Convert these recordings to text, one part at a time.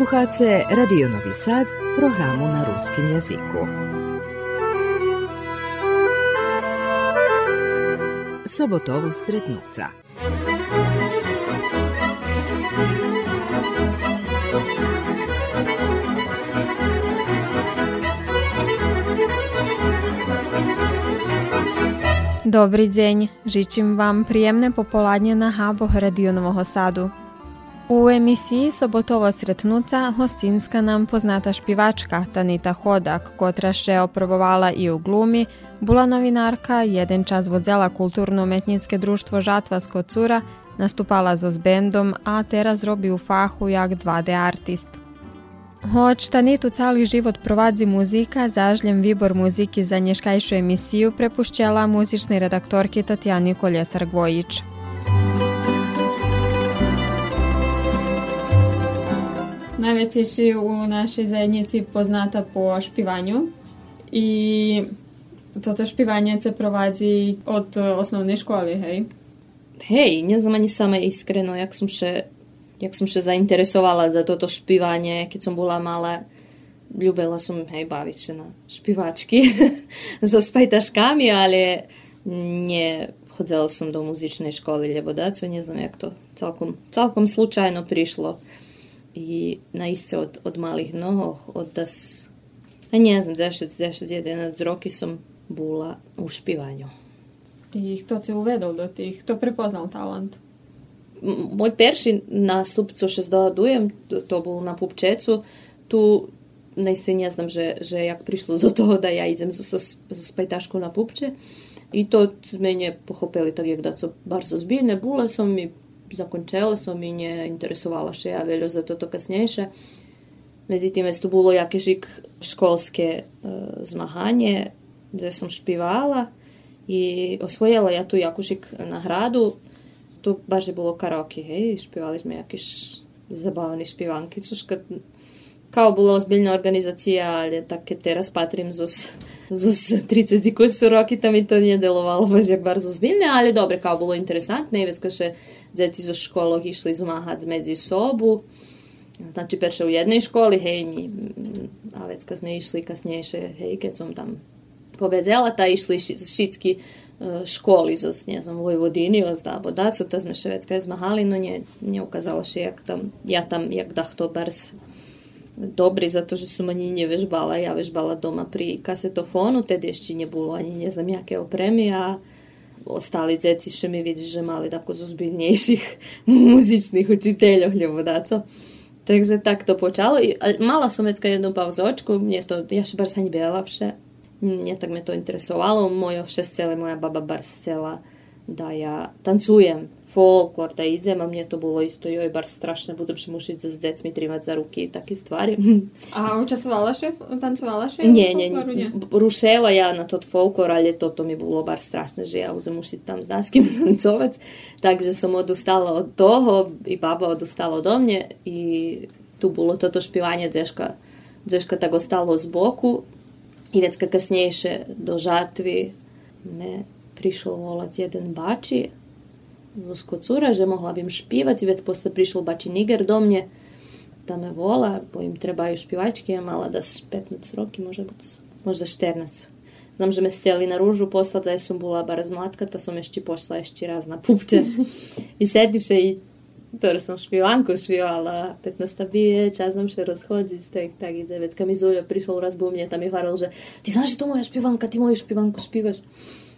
Slušate Radio Novi Sad, programu na ruskim jazyku. Sobotovo stretnuca. Dobrý deň, žičím vám príjemné popoladne na háboch Radio Nového Sadu. U emisiji Sobotovo sretnuca hostinska nam poznata špivačka Tanita Hodak, kotra še oprobovala i u glumi, bula novinarka, jeden čas vodzela kulturno-umetnicke društvo Žatva Skocura, nastupala zo s bendom, a teraz robi u fahu jak 2D artist. Hoć Tanitu cali život provadzi muzika, zažljem vibor muziki za nješkajšu emisiju prepušćela muzičnej redaktorki Tatjani Koljesar-Gvojić. Si u našej zajednici poznata po špivanju i toto špivanje se provadzi od osnovnej školy, hej? Hej, nie znam ani same iskreno, jak som še, jak som še zainteresovala za toto špivanie, keď som bola malá. Ljubila som, hej, baviť sa na špivačky so spajtaškami, ale nie chodzela som do muzičnej školy, lebo daco, ne znam jak to celkom, celkom slučajno prišlo и наистина од, од малих ногов, од да с... А не знам зашто, зашто за еден од роки сум була у шпивању. И хто те уведол до тих? Хто препознал талант? Мой перши наступ, co ще здогадуєм, то був на пупчецу, ту наистина не знам, že, že jak prišlo do toho, da ja idem so, so, so spajtašku na pupče. I to z mene pochopili tak, jak da co bardzo zbiljne bule, som mi zakončela sam i nje interesovala še ja veljo za to kasnejše. Međutim, je to bilo jake žik školske uh, zmahanje, gdje sam špivala i osvojila ja tu jako žik nagradu. To baš je bilo karaoke, hej, špivali smo jakiš zabavni špivanki, což kad kao bila ozbiljna organizacija, ali tako je teraz patrim zos, zos 30 koji su roki, tam i to nije delovalo baš jak bar zozbiljne, ali dobre, kao bilo interesantno i već kaše djeci zo školog išli zmahati medzi sobu, znači perše u jednoj školi, hej, mi, a već kad sme išli kasnejše, hej, keď som tam pobedzela, ta išli šitski školi zo, ne znam, Vojvodini, ozdabo dacu, ta sme še kad zmahali, no nje, nje ukazala še jak tam, ja tam, jak da to bars dobri zato že som ani nevežbala. Ja vežbala doma pri kasetofónu, tedy ešte nebolo ani neznam jaké opremy a ostali dzeci še mi vidi, že mali tako zo zbiljnejších muzičných učiteľov, lebo daco. Takže tak to počalo. Mala som vecka jednu pauzočku, mne to, ja še bar sa ani bela vše. Mne tak me to interesovalo. Moja vše scele, moja baba bar scela da ja tancujem folklor, da idem, a mne to bolo isto, joj, bar strašne, budem še mušiť s decmi trimať za ruky i také stvari. A učestvovala še, tancovala še? Nie, nie, nie. Rušela ja na tot folklor, ale toto mi bolo bar strašne, že ja budem mušiť tam s náským tancovať. Takže som odustala od toho i baba odustala od mne i tu bolo toto špivanje dzeška, dzeška tak ostalo z boku i vecka kasnejšie do žatvy me prišiel volať jeden bači zo Skocura, že mohla bym špívať, vec posle prišiel bači Niger do mne, da me vola, bo im trebaju špivačke, ja mala da 15 roky, možda, možda 14. Znam, že me stjeli na ružu poslať, za som bola bar zmlatka, ta som ešte pošla raz na pupče. I sedivše i ktorú som špivanku špivala, 15 bije, čas nam še rozhodzi, tak, tak ide. Vec, kam mi Zulja prišol raz ku mne, tam mi hovoril, že ty znaš, že to moja špivanka, ty moju špivanku špivaš.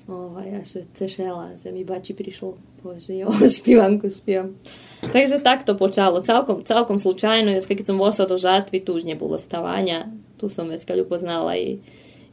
Ovaj, ja še cešela, že mi bači prišlo, bože, ja špivanku špivam. Takže tak to počalo, celkom, celkom slučajno, već keď som vošla do žatvi, tu už nebolo stavanja, tu som već kad upoznala i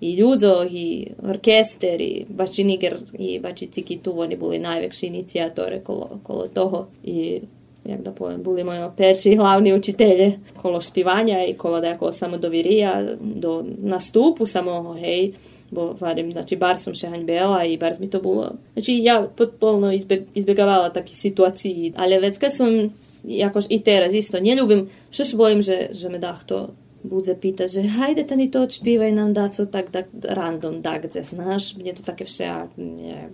i ľudzo, i orkester, i bači Niger, i bači Ciki tu, oni boli najvekši inicijatore kolo, kolo toho. I jak da povem, boli moji perši hlavni učitelje kolo špivanja i kolo da samo do virija, do nastupu samo, hej, бо варим, значи бар сум ше ганьбела и бар ми то було. Значи ја потполно избег, избегавала таки ситуации, але вецка сум jakoś i teraz isto nie lubię, przecież boję, że, że mnie da kto budze pita, hajde tani to odśpiewaj nam da co tak, tak random da gdzie znasz, mnie to takie wsze nie,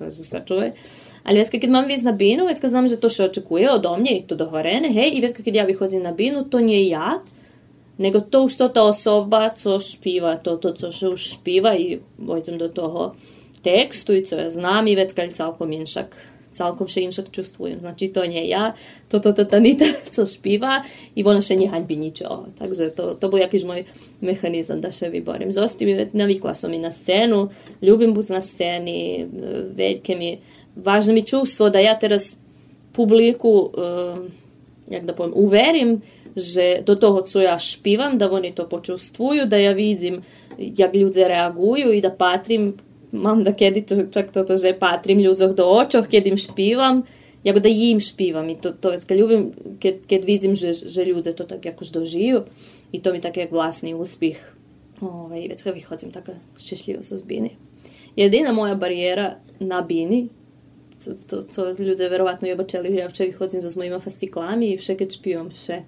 wystarczyły. Ale wiesz, kiedy mam wieść na binu, wiesz, znam, że to się oczekuje ode mnie to dohorene, hej, i wiesz, kiedy ja wychodzę na binu, to nie ja, nego to što ta osoba co špiva, to, to co się już śpiewa i dojdę do toho tekstu i co ja znam i weckal całkiem inszak, całkiem się inszak czuję. Znaczy to nije ja, to to, to tanita, co špiva i ona się nije hańbi niczego. Także to, to był jakiś mój mechanizm, da się wyborem. Został nawikła som i na scenu, lubim być na sceni, wielkie mi, važno mi czustvo da ja teraz publiku, e, jak da powiem, uverim, že do toho, co ja špívam, da oni to počustvujú, da ja vidím, jak ľudia reagujú i da patrim mám da kedy to, čak toto, že patrim ľudzoch do očoch, keď im špívam, jako da im špívam i to, to već kad ljubim, kad, kad vidim že, že ľudia to tak jakož dožiju i to mi tak jak vlastni uspih ovaj, već kad vychodzim tako ščešljivo su zbini. Jedina moja barijera na bini to, to, to ľudia verovatno je obačeli, ja vče vychodzim so mojima fastiklami i vše keď špívam, vše,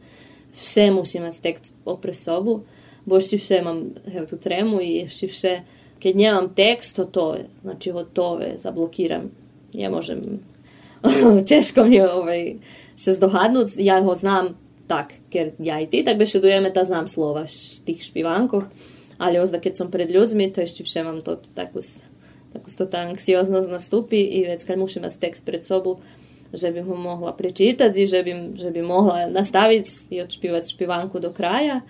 ще musíme stekt opri sobu, bo še imam evo, tu tremu i še kad nemam teksto, to je, znači gotove, zablokiram. Ja možem češko mi ovaj, še zdohadnut, ja ho znam tak, ker ja i ti tak beše dujeme da znam slova tih špivankoh, ali ozda kad sam pred ljudmi, to ješće še imam to tako tako sto ta anksioznost nastupi i već kad mušim tekst pred sobu, že bi mu mogla prečitati, že bi, že bi mogla nastaviti i odšpivati špivanku do kraja.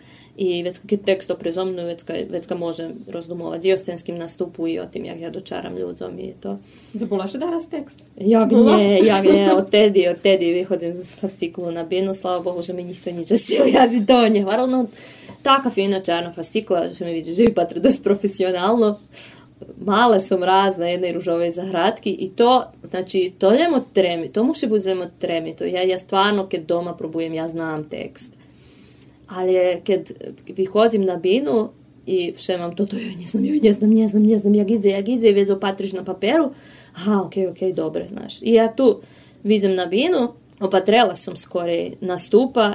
I već kak je tekst oprezomno, već, već ga možem razdumovati i o scenskim nastupu i o tim jak ja dočaram ljudom i to. Zabolaš danas tekst? Jak nje, jak nje, od tedi, od tedi vyhodim z fasciklu na binu, slava Bohu, že mi njihto niče šio jazi to nje. Varalno, takav je inače Arno fascikla, že mi vidiš, živi patr, profesionalno. Male som raz na jednej ružovej zahradki i to, znači, to ljemo tremi, to muši biti ljemo tremi. To ja, ja stvarno, kad doma probujem, ja znam tekst ali kad vychodzím na binu i všemam toto, joj, ne znam, joj, ne znam, ne znam, ne znam, jak ide, jak ide, i već opatriš na paperu, aha, ok, ok, dobre, znaš. I ja tu vidim na binu, opatrela sam skore nastupa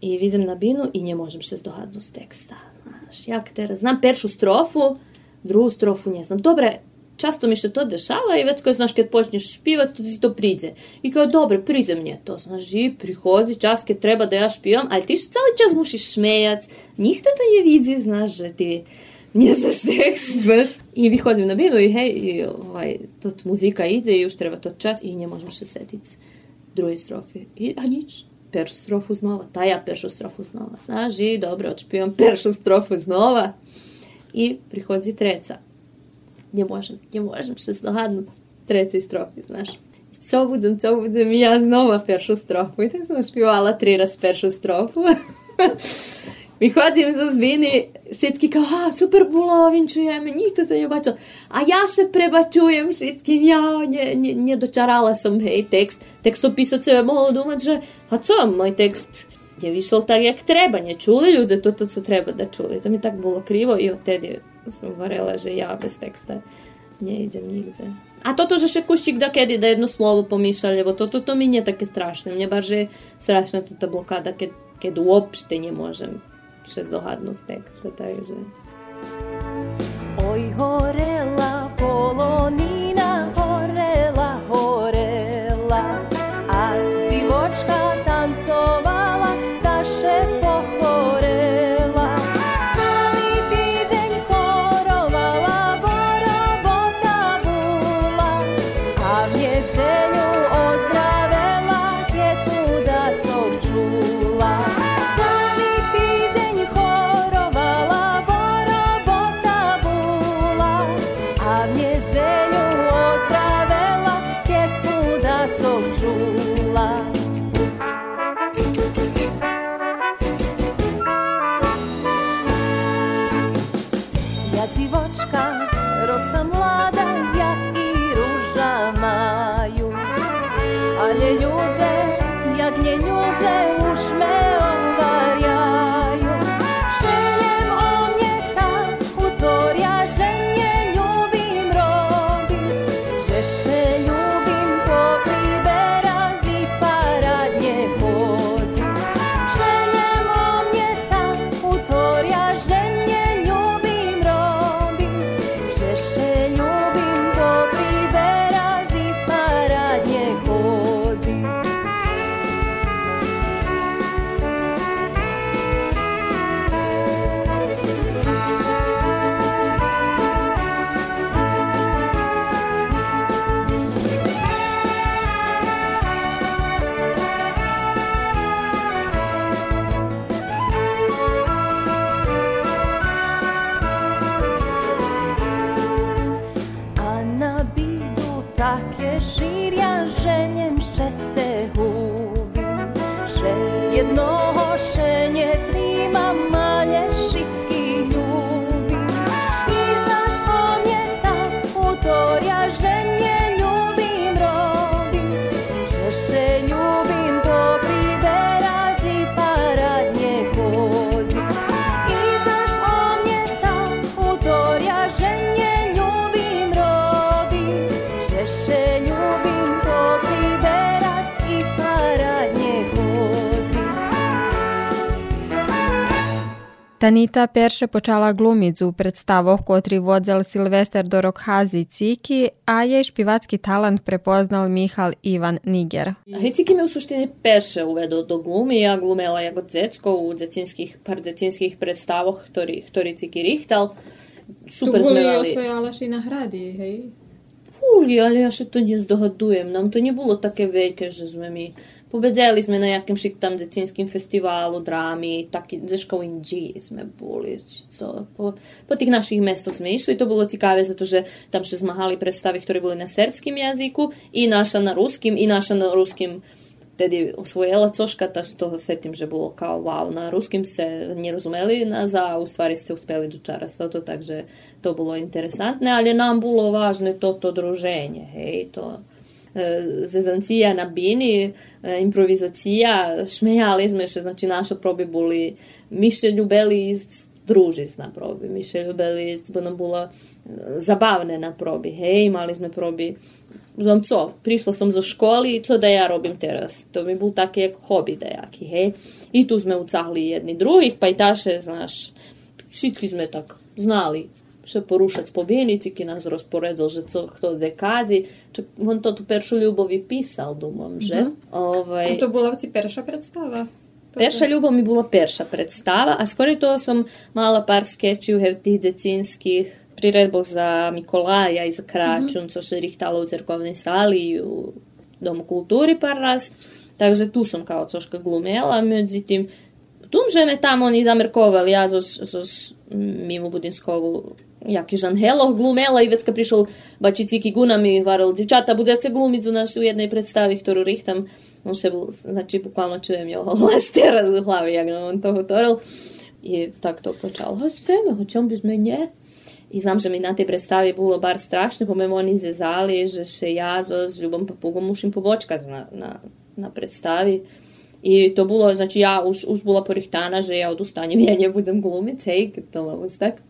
i vidim na binu i ne možem se zdohadnu s teksta, znaš. Jak teraz, znam peršu strofu, drugu strofu ne znam. Dobre, často mi se to dešava i već kad znaš kad počneš špivat, to ti to priđe. I kao, dobro, priđe mnje to, znaš, i prihodzi čas kad treba da ja špivam, ali ti cijeli čas mušiš šmejac, njih to ne vidi, znaš, že ti nie znaš tekst, znaš. I vychodzim na binu i hej, i ovaj, to muzika ide i už treba to čas i ne možem se setiti druge strofe. I, a nič, peršu strofu znova, ta ja peršu strofu znova, znaš, i dobro, odšpivam peršu strofu znova и приходит треца. Не можем, не можем, ще здогаднути третій строфі, знаєш. Це будем, це будем, я знову першу строфу. І так знову співала три раз першу строфу. Виходим за зміни, всі кажуть, супер було, він чує, ніхто це не бачив. А я ще прибачуєм всім, я не, не, не дочарала сам гей текст. Текстописець могла думати, що, а це мій текст вийшов так, як треба. Не чули люди, то, то це треба да чули. То мені так було криво, і оттеді говорила, що я без текста не йдем нігде. A toto, že šekuštík da kedy da jedno slovo pomýšľa, lebo toto to mi nie také strašné. Mne barže je strašná toto blokáda, keď, keď uopšte nemôžem še zohadnúť z texta, takže... Oj, horela polonina Tanita perše počala glumit u predstavoh kotri vodzel Silvester Dorokhazi Ciki, a jej špivacki talent prepoznal Mihal Ivan Niger. Ciki me u suštini perše uvedol do glumi, ja glumela jako dzecko u dzecinskih, par dzecinskih predstavoh, ktorý, ktorý Ciki richtal. Super sme mali. osvojala i na hradi, hej? Puli, ali ja še to не здогадуjem. Нам то не було таке велике, že sme mi Pobedzeli sme na jakimś tam dzecinským festivalu drámy, taky ze školou Indži sme boli. Co, po, po tých našich mestoch sme išli. To bolo ciekawe, za to, že tam še zmahali predstavy, ktoré boli na serbskim jazyku i naša na ruskim i naša na ruskim tedy osvojila coška, ta z toho setím, že bolo kao wow, na ruskim se nerozumeli nás a u stvari ste uspeli dočaras toto, takže to bolo interesantné, ale nám bolo vážne toto druženje, hej, to zezancija na bini, improvizacija, šmejali še, znači naša probi boli, mi še ljubeli družiti na probi, mi še ljubeli, bo nam bilo zabavne na probi, hej, imali sme probi, znam co, prišla som zo školi, co da ja robim teraz, to mi bol taký jak hobi dejaki, hej, i tu sme ucahli jedni drugih, pa i taše, znaš, všetky sme tak znali ще порушать спобійниці, які нас розпорядив, що це хто декаді. Чи він то ту першу любов і писав, думам, že? Mm -hmm. Ovaj... A to bola ti перша predstava? Перша любов mi bola перша predstava, a skoro to som mala par skečів tých dzecinských priredboch za Mikolaja i za Kračun, mm -hmm. co se rihtalo u cerkovnej sali i u Domu kultúry par raz. Takže tu som kao coška glumela, međutim, Тум же ме там они замерковали, ja zo, zo mimo Budinskovu jak iz Angelo glumela i već kad prišel bači Ciki Gunam i varel djevčata, bude se glumicu naš u jednoj predstavi, ktoru rihtam, on še, znači, bukvalno čujem jeho hlas teraz u hlavi, jak nam on to hotoril. I tak to počalo, a ste me, hoćem bez menje? I znam, že mi na tej predstavi bilo bar strašno, pomem oni zezali, že še ja zo s Ljubom Papugom mušim pobočkat na, na, na predstavi. I to bilo, znači ja už, už bila porihtana, že ja odustanjem, ja ne budem glumit, hej, to vam tak.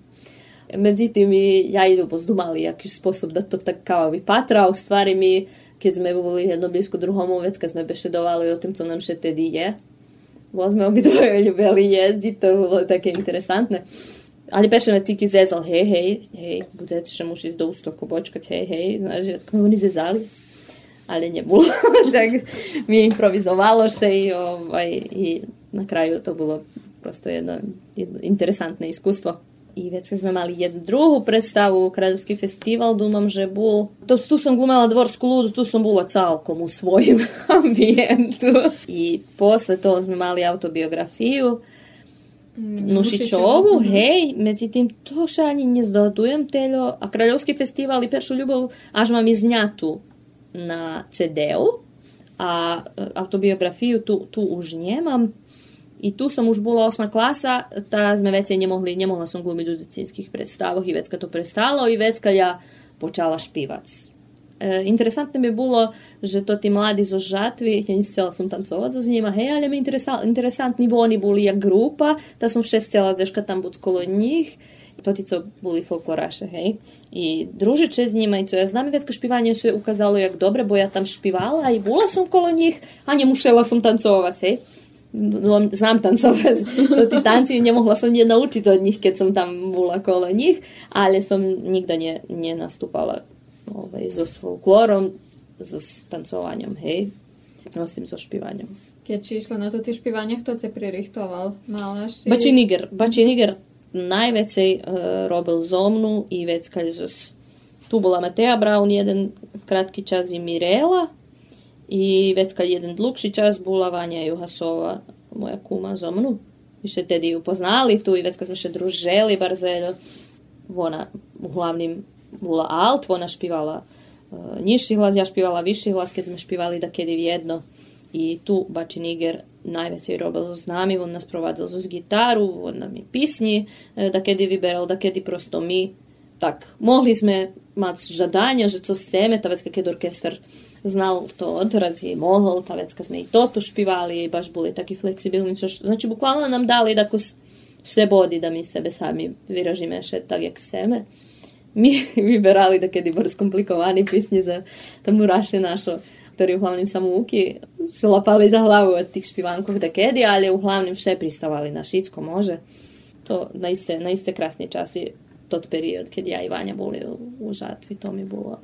Međutim, ja i pozdumali jaký spôsob da to tak kao vypatra. U stvari mi, keď sme boli jedno blízko druhom vec, keď sme bešedovali o tom, co nám še tedy je, bo sme obidvoje ľubili jezdiť, to bolo také interesantné. Ali peše me ciki zezal, hej, hej, hej, budete še muši do ústoku počkať, hej, hej, znaš, vecka me oni zezali. Ale nebolo. tak mi improvizovalo še i, ovaj, i na kraju to bolo prosto jedno, jedno interesantné iskustvo i vecka sme mali jednu druhú predstavu, Krajovský festival, dúmam, že bol... To, tu som glumala dvorsku ľudu, tu som bola celkom u svojim ambijentu. I posle toho sme mali autobiografiju, mm, Nušićovu, mhm. hej, međutim, to še ani ne zdodujem a Kraljovski festival i Peršu ljubav, až mam iznjatu na CD-u, a e, autobiografiju tu, tu už njemam, i tu som už bola 8 klasa, tá sme veci nemohli, nemohla som glumiť u decinských predstavoch i vecka to prestalo i vecka ja počala špívať. E, interesantne mi bolo, že to tí mladí zo žatvi, ja nechcela som tancovať so s nima, hej, ale mi interesantní, bo oni boli jak grupa, tá som še chcela zeška tam buď kolo njih, to ti co boli folkloraše, hej. I družiče s njima i co ja znam vecka špivanje še ukazalo jak dobre, bo ja tam špivala i bola som kolo njih, a nemušela som tancovať, hej no, znam tancovať, to tí tanci nemohla som nie naučiť od nich, keď som tam bola kolo nich, ale som nikda ne, nenastúpala ovaj, so folklorom, so tancovaním, hej, nosím so špivanjem. Keď si išla na to tie špivanie, kto se pririchtoval? Mala si... Bači Niger. Bači Niger najvecej uh, robil zo mnu i vec kad tu bola Matea Brown jeden kratki čas i Mirela i već kad jedan dlugši čas bola Vanja Juhasova, moja kuma zo mnu. Mi še tedy upoznali tu i već kad smo še druželi barzeljo, ona uglavnim bola alt, ona špivala uh, nižši hlas, ja špivala viši hlas, keď sme špivali da kedy jedno. I tu Bači Niger najveći robil z nami, on nas provadzal z gitaru, on nam i pisni, da kedy vyberal, da kedy prosto mi tak, mohli sme mať žadania, že co chceme, tá vecka, keď orkester znal to odrazí, mohol, tá vecka sme i toto špivali, baš boli takí flexibilní, čo, znači bukvalno nám dali takú slobody da mi sebe sami vyražíme še tak, jak chceme. Mi vyberali takedy bar skomplikovaní písni za tomu raše našo, ktorí uglavnom samouky se lapali za hlavu od tých špivánkov takedy, ale uglavnom vše pristávali na šicko, može. to naiste, naiste krasni časi tot period, kad ja i Vanja boli u, u žatvi, to mi bilo...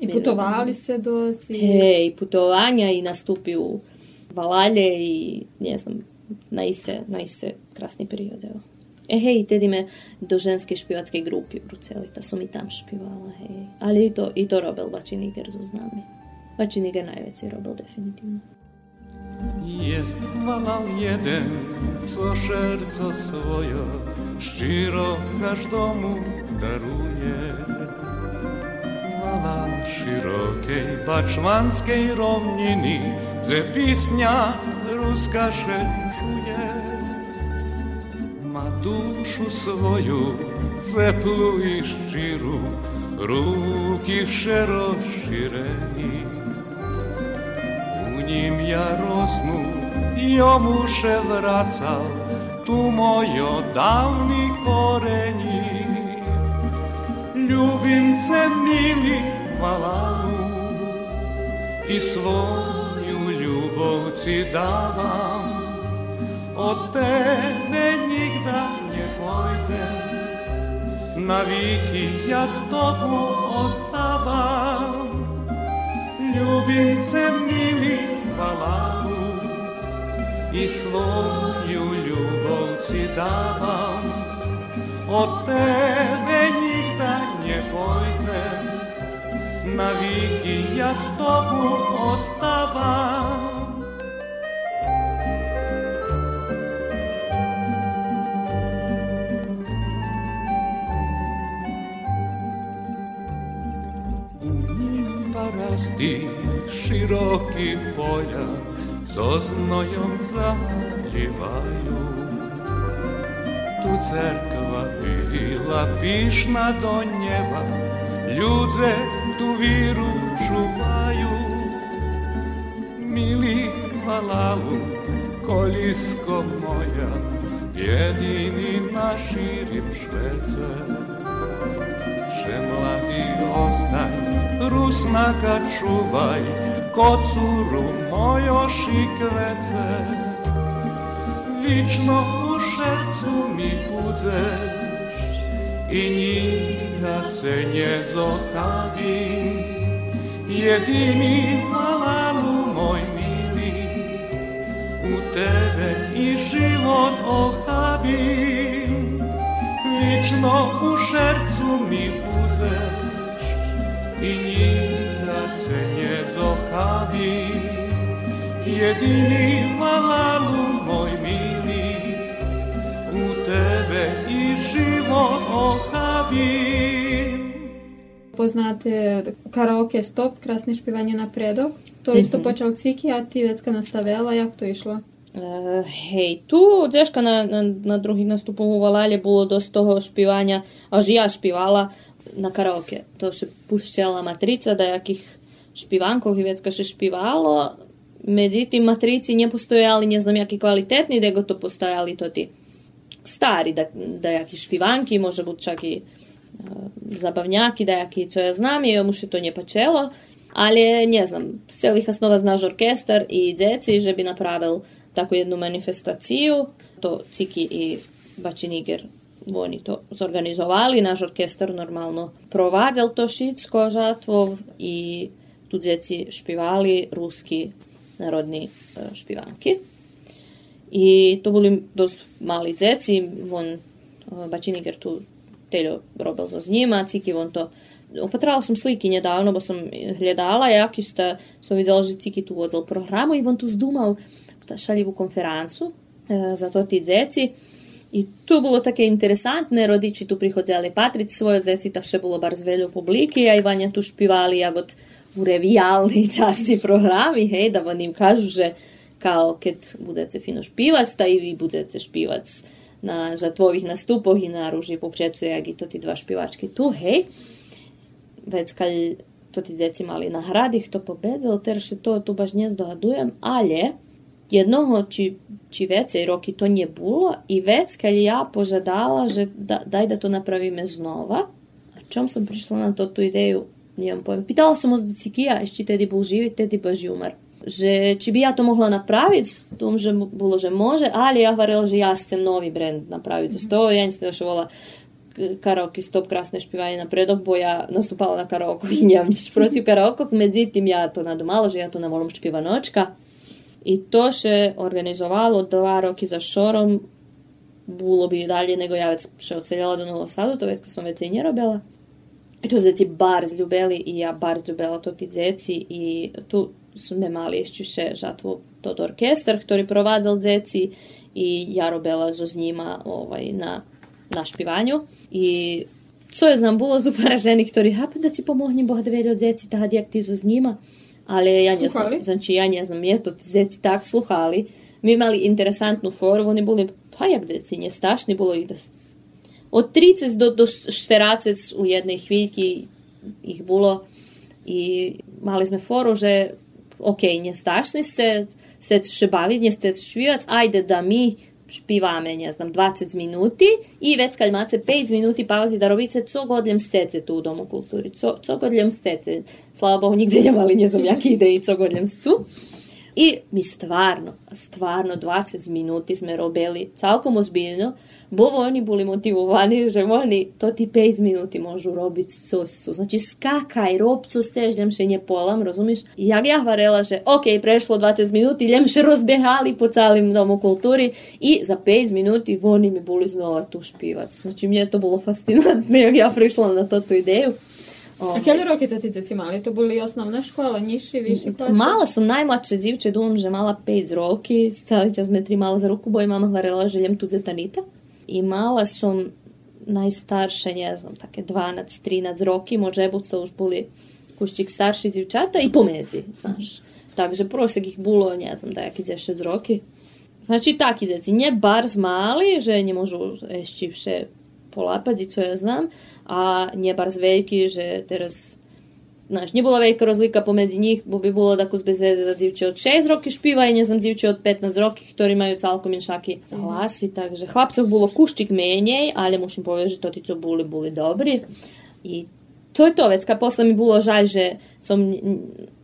I putovali se do si... Hej, putovanja i nastupi u Valalje i ne znam, naise, naise krasni period, evo. E hej, tedy me do ženske špivatske grupi bruceli, ta su mi tam špivala, hej. Ali i to, i to robil Bačiniger zo nami. Bačiniger najveći robil, definitivno. Jest malal jeden, co serco swoje szcziro każdomu daruje. канала широкій бачманській ровніні, де пісня руська шенжує, матушу свою цеплу і щиру, руки ще розширені, у нім я росну, йому ще врацав, ту мою давні корені. Любим це милі malalu i svoju ljubov ci davam, od tebe nigda nie pójdę, na wiki ja z tobą ostavam. Ljubimce mili chvalu i svoju ljubov ci davam. Od tebe na viki ja s tobu ostavam. Rasti široki polja so znojom zaljevaju. Tu cerkva bila pišna do njeva, ljudze tu viru čuvaju. Mili valalu, kolisko moja, jedini naširim švece. Še mladi ostaj, rusnaka čuvaj, kocuru mojo šikvece. Vično u šercu mi njega se nje zohabi. Jedini malalu moj mili, u tebe i život ohabim. Vično u šercu mi budzeš i nikad se nie zochawi. Jedyni malalu moj mili, u tebe ohavim. Poznate karaoke Stop, krasne špivanje na predok. To isto mm -hmm. počal Ciki, a ti vecka nastavila, jak to išlo? Uh, hej, tu džeška na, na, na druhý nastupu u Valálje bolo dosť toho špivania, až ja špivala na karaoke. To še pušťala matrica dajakih špivankov i vecka še špivalo. Međutim, matrici ne postojali, ne znam jaki kvalitetni, nego to postojali to ti stari da, dajaki špivanki, može biti čak i uh, zabavnjaki, dajaki, co ja znam, i mu še to nje pačelo. Ali, ne znam, z celih osnova znaš orkestar i djeci, že bi napravil takvu jednu manifestaciju. To Ciki i Bačiniger oni to zorganizovali, naš orkestar normalno provadzal to šitsko žatvov i tu djeci špivali ruski narodni špivanki. I to boli dost mali zeci, on eh, Bačiniger tu teljo robil za njima, ciki on to Opatrala sam slike nedavno, bo sam gledala, jaki ste, sam videla, že ciki tu odzal programu i on tu zdumal šaljivu konferencu e, za to ti dzeci. I tu bilo také interesantne, rodiči tu prihodzali patriť svoje dzeci, takže bolo bar zveľu publiki, a Ivanja tu špivali, jak od u časti programi, hej, da vam im kažu, že kao keď budete fino špívať, ta i vy budete špívať na žatvových nastupoch i na ruži popčecu, jak i to ti dva špivačky tu, hej. Vec, kad to ti djeci mali nahradi, to pobedzalo, teraz to tu baš ne zdohadujem, ale Jednoho či, či vecej roky to nebolo i vec, keď ja požadala, že da, daj da to napravíme znova. A čom som prišla na to ideju, nemam pojem. Pitala som ho z Cikija, ešte tedy bol živý, tedy baš umar. Že či by ja to mohla napraviť, tom, že bolo, že môže, ale ja hovorila, že ja chcem nový brand napraviť. Mm-hmm. Z toho ja som šovala karaoke stop krásne špívanie na predok, ja nastupala na karaoke i nemam nič protiv karaoke, međutim ja to nadomala, že ja to nevolím špívanočka. I to še organizovalo dva roky za šorom, bolo by dalje nego ja već še odseljala do Novog Sadu, to već som već i nerobila. I to zeci bar zljubeli i ja bar zljubela to ti zeci i tu sme mali ešte še žatvu tot orkestar, ktorý provádzal zeci i ja robila zo s njima ovaj, na, na špivanju. I co je znam, bolo super ženi, ktorí, hapa da ti pomohnem Boh da vede od zeci, tad jak ti zo njima. Ali ja ne znam, znači ja ne znam, je to ti zeci tak sluhali. Mi imali interesantnu foru, oni boli, pa jak zeci, nje stašni, bolo ih da od 30 do, do 40 u jednej chvíľky ich bolo i mali sme foru, že ok, nie strašni ste, ste še baviť, nie ste špivac, ajde da mi špivame, ne znam, 20 minuti i već kad imate 5 minuti pauzi da robite co godljem stece tu u Domu kulturi, co, co godljem stece. Slava Bohu, nigde nemali, ne znam, jaki ide i co godljem su. I mi stvarno, stvarno 20 minuti sme robili celkom ozbiljno, bo oni boli motivovani, že oni to ti 5 minuti môžu robiť co su. Znači skakaj, rob co chceš, ljemše nje polam, rozumiš? I jak ja hvarela, že ok, prešlo 20 minuti, ljemše rozbehali po celým domu kulturi i za 5 minuti oni mi boli znova tu špivac. Znači mne to bolo fascinantno, jak ja prišla na toto ideju. A kjeli roky to ti deci mali? To boli osnovna škola, nižší, vyšší klasi? Mala som najmladšie dzivče, dúfam, že mala 5 roky, celý čas me trimala za ruku, bo je mama hvarela, že idem tu zetanita. I mala som najstarše, ne znam, také 12-13 roky, može buď to už boli kuščík starší dzivčata i pomedzi, znaš. Takže prosek ich bolo, ne znam, da jaký 6 roky. Znači taki deci, nie bardzo mali, že ne môžu ešte vše polapať, co ja znam, a nebárs veľký, že teraz Знаєш, не була велика розлика поміж них, бо би було таку безвезе за дівчі 6 років шпіва і не знам дівчі 15 років, які мають цілком іншакі гласи, takže chlapcov було кущик меней, але musím povedať, že to tí, co boli, boli dobrí. I to je to vec, a posle mi bolo žaľ, že som,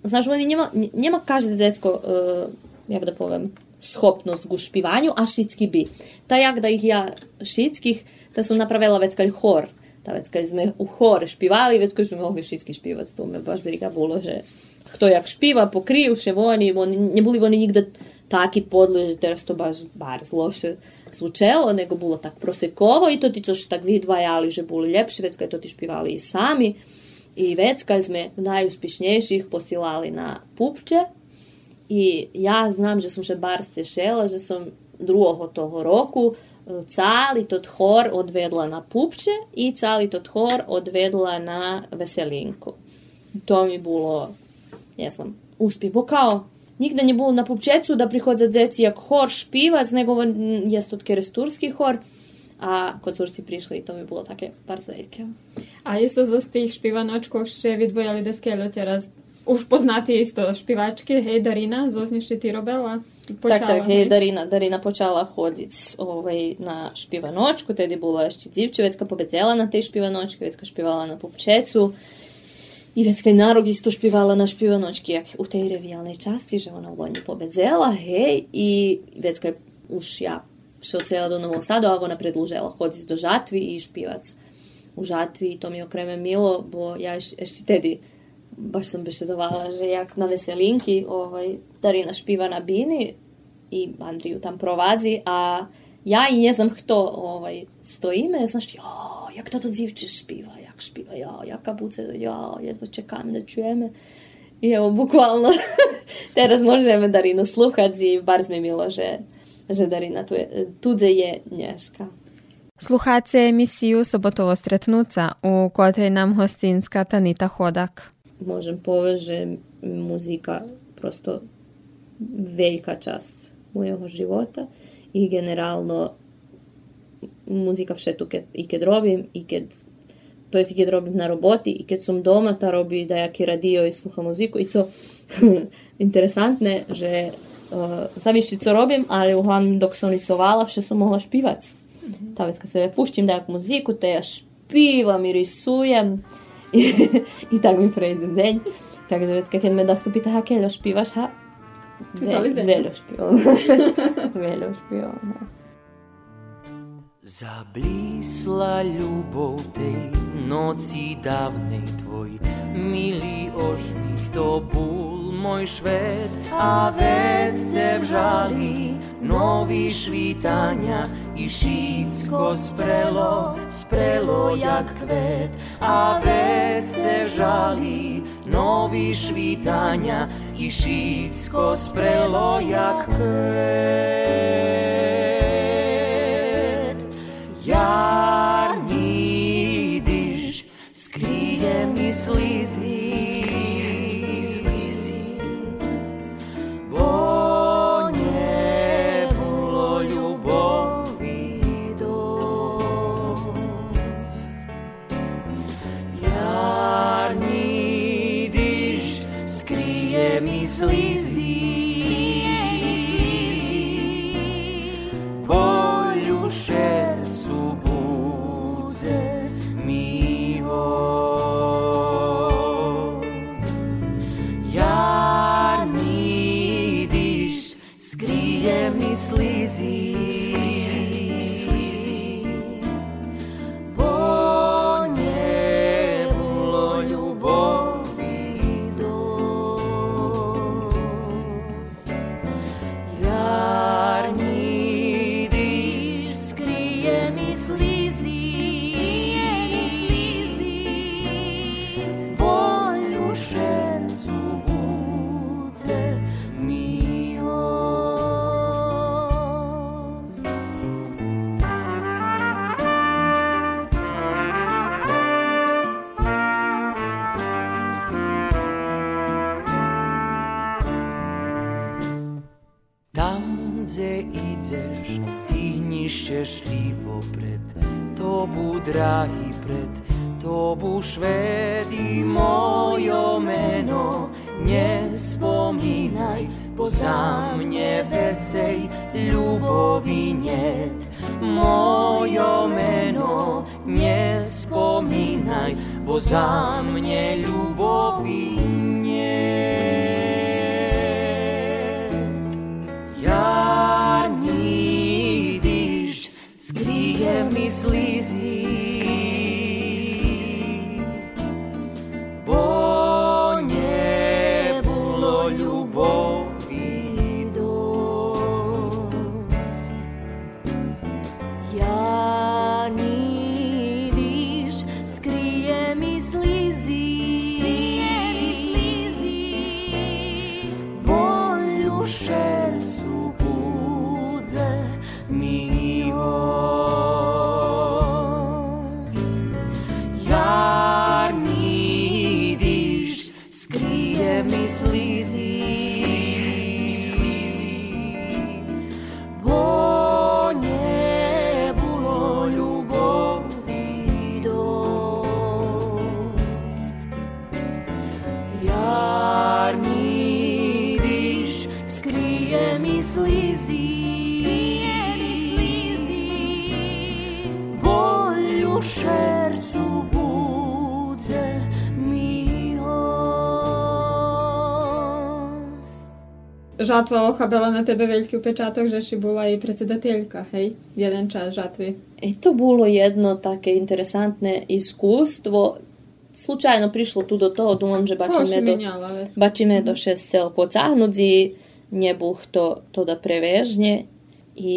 znaš, oni nema, nema každé decko, uh, jak da povem, schopnost k špivanju, a šitski bi. Ta jak da ih ja šitskih, da sam napravila veckalj hor, vec, keď sme u chore špívali, vec, keď sme mohli všetky špívať, to mi baš briga bolo, že kto jak špíva, pokriju še oni, oni neboli oni nikde taki podli, že teraz to baš bar loše zvučelo, nego bolo tak prosekovo i to ti což tak vidvajali, že boli ljepši, vec, keď to ti špívali i sami. I vec, kad sme najuspišnejších posilali na pupče, i ja znam, že som še bar stešela, že som druhého toho roku cáli tot chor odvedla na pupče i cáli tot chor odvedla na veselinku. To mi bolo, ja sam uspjeh. Bo kao, nigde nie było na pupčecu da prihodza dzeci jak hor špivac, nego je to keresturski hor, a kod curci prišli i to mi bolo také bardzo veľké. A isto zo z tých špivanočkov še vydvojali deskeľo teraz už poznáte isto špivačke, hej, Darina, zoznešli ti robila? Počala, tak, tak, hej, Darina, Darina počala chodiť ovaj, na špivanočku, tedy bola ešte dzivče, vecka pobedzela na tej špivanočke, vecka špivala na pupčecu. I vecka na rok isto špivala na špivanočki, jak u tej revijalnej časti, že ona Loni pobedzela, hej, i vecka už ja šel do Novog Sadu, a ona predlužela chodiť do žatvi i špivac u žatvi, to mi okreme milo, bo ja ešte tedy baš sam bešedovala, že jak na veselinki ovaj, Darina špiva na bini i Andriju tam provadzi, a ja i ne znam kto ovaj, stojíme, znaš, jo, jak toto dzivče špiva, jak špiva, ja, jaka buce, ja, jedva čekam da čujeme. I evo, bukvalno, teraz možeme Darinu sluhať i bar sme milo, že, že Darina tu je, tudze je nješka. Sluhajte emisiju Sobotovo stretnuca, u kotrej nam hostinska Tanita Hodak. Možem poveže muzika prosto velika čast mojega života i generalno muzika všetu keď, i keď robim i keď to jest i keď robim na roboti i keď som doma ta robi da jaki radio i sluha muziku i co interesantne že uh, zaviši co robim ali uglavnom dok sam risovala vše sam mogla špivac mm -hmm. ta već kad se puštim da muziku te ja špivam i risujem I, tak mi prejde deň. Takže vždycky, keď mi takto pýta, aké špívaš, ha? Ve, veľa špion. veľa špion. Zablísla ľubov tej noci dávnej tvoj milý ožmich to bol môj šved a vesce vžali novi švitanja i šitsko sprelo, sprelo jak kvet. A vesce vžali novi švitanja i šitsko sprelo jak kvet. Jarni diž skrije mi slizi gdzie idziesz, stihni szczęśliwo pred. Tobu, dragi, pred Tobu, Švedi, mojo meno. Nie spominaj, bo za mnie więcej ljubovi njet Mojo meno nie spominaj, bo za mnie ljubovi njet sleep. žatva ochabela na tebe veľký pečátok, že si bola jej predsedateľka, hej? Jeden čas žatvy. I to bolo jedno také interesantné iskustvo. Slučajno prišlo tu do toho, dúfam, že bačíme do, bačíme do mhm. 6 cel pocahnuti, nebuh to, to da prevežne. I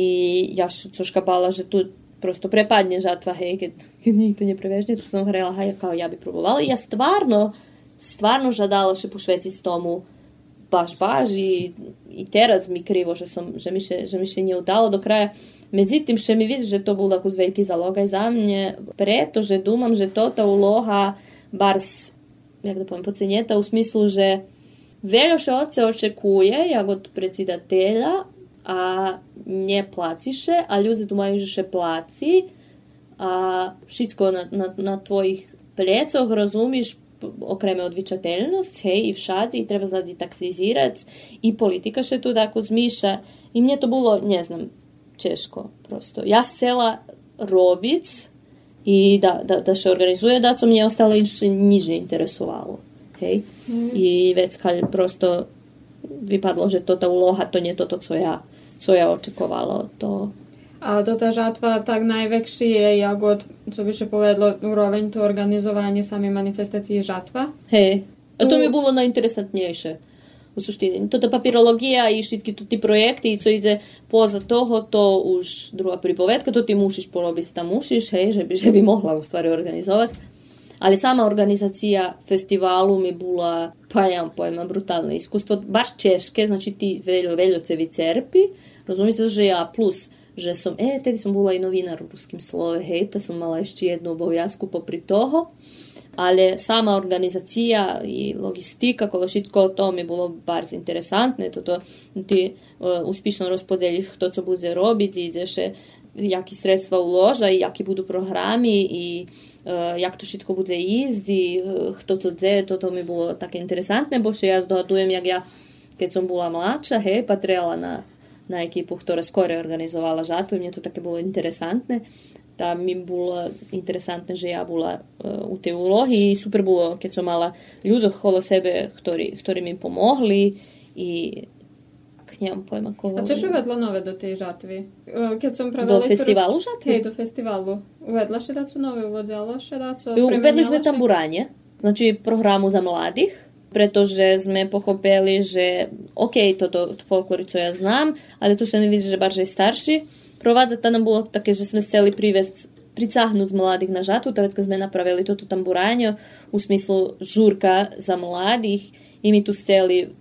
ja sa coška bala, že tu prosto prepadne žatva, hej, keď, keď nikto ne to som hrela, hej, kao ja bi probovala. Ja stvarno, stvarno žadala še po šveci s tomu baš, baš i, i teraz mi krivo, že, som, že, mi še, že mi še nije udalo do kraja. Međutim, še mi vidi, že to bol takú veľký zalogaj za mne, pretože думам, že to ta uloha bar s, jak da povem, pocenjeta u smislu, že veľa še od se očekuje, jak od predsjedatelja, a nje placiše, a ljudi думaju, že še placi, a všetko na, na, na tvojich plecoch, rozumiš, окреме одвичателност, хеј, и вшадзи, и треба злади таксизирац, и политикаше ту таку змиша. И мне то було, не знам, чешко просто. Јас села робиц и да, да, да ше организуе, дацо мне остало инше ниже интересувало. Хеј? Mm. И веќе кај просто vypadlo, že toto úloha, to nie toto, co ja, co ja očekovalo, to ale to ta žatva tak najväkší je, jak od, co by še povedlo, úroveň to organizovanie samej manifestácie žatva. Hej, a to mi bolo najinteresantnejšie. U suštini. Toto papirologija i všetky tu ti projekti, co ide poza toho, to už druga pripovedka, to ti mušiš porobiti tam mušiš, hej, že by, že by mohla u stvari organizovati. Ali sama organizacija festivalu mi bila, pa ja pojma, brutalno iskustvo. Baš češke, znači ti veljo, veljocevi cerpi, razumijete, že ja plus že som, e, tedy som bola aj novinár v ruskom slove, hej, to som mala ešte jednu obovязку popri toho, ale sama organizacija i logistika, kološitsko o tom je bilo bardzo interesantne, to ti uh, uspješno raspodeliš kto co bude robiti, gdje še jaki sredstva uloža i jaki budu programi i uh, jak to šitko bude izdi, uh, kto co dze, to to mi bilo tako interesantne, bo še ja zdohadujem jak ja, kad sam bila mlača, hej, pa trebala na na ekipu, ktorá skore organizovala žatvu. Mne to také bolo interesantné. Tá mi bolo interesantné, že ja bola uh, u tej úlohy. Super bolo, keď som mala ľudí okolo sebe, ktorí, ktorí mi pomohli i nemám pojem ako... A čo uvedlo nové do tej žatvy? Keď som pravila... Do festivalu do festivalu. Uvedla še daco nové, uvodzalo še daco... Uvedli sme tam buranie, znači programu za mladých, pretože sme pochopili, že OK, toto folklorico ja znam, ali tu mi vidí, že barže starší. Provádzať tam bolo také, že sme chceli privesť pricahnuť mladých na žatu, tak sme napravili toto tamburánio u smislu žurka za mladých i mi tu chceli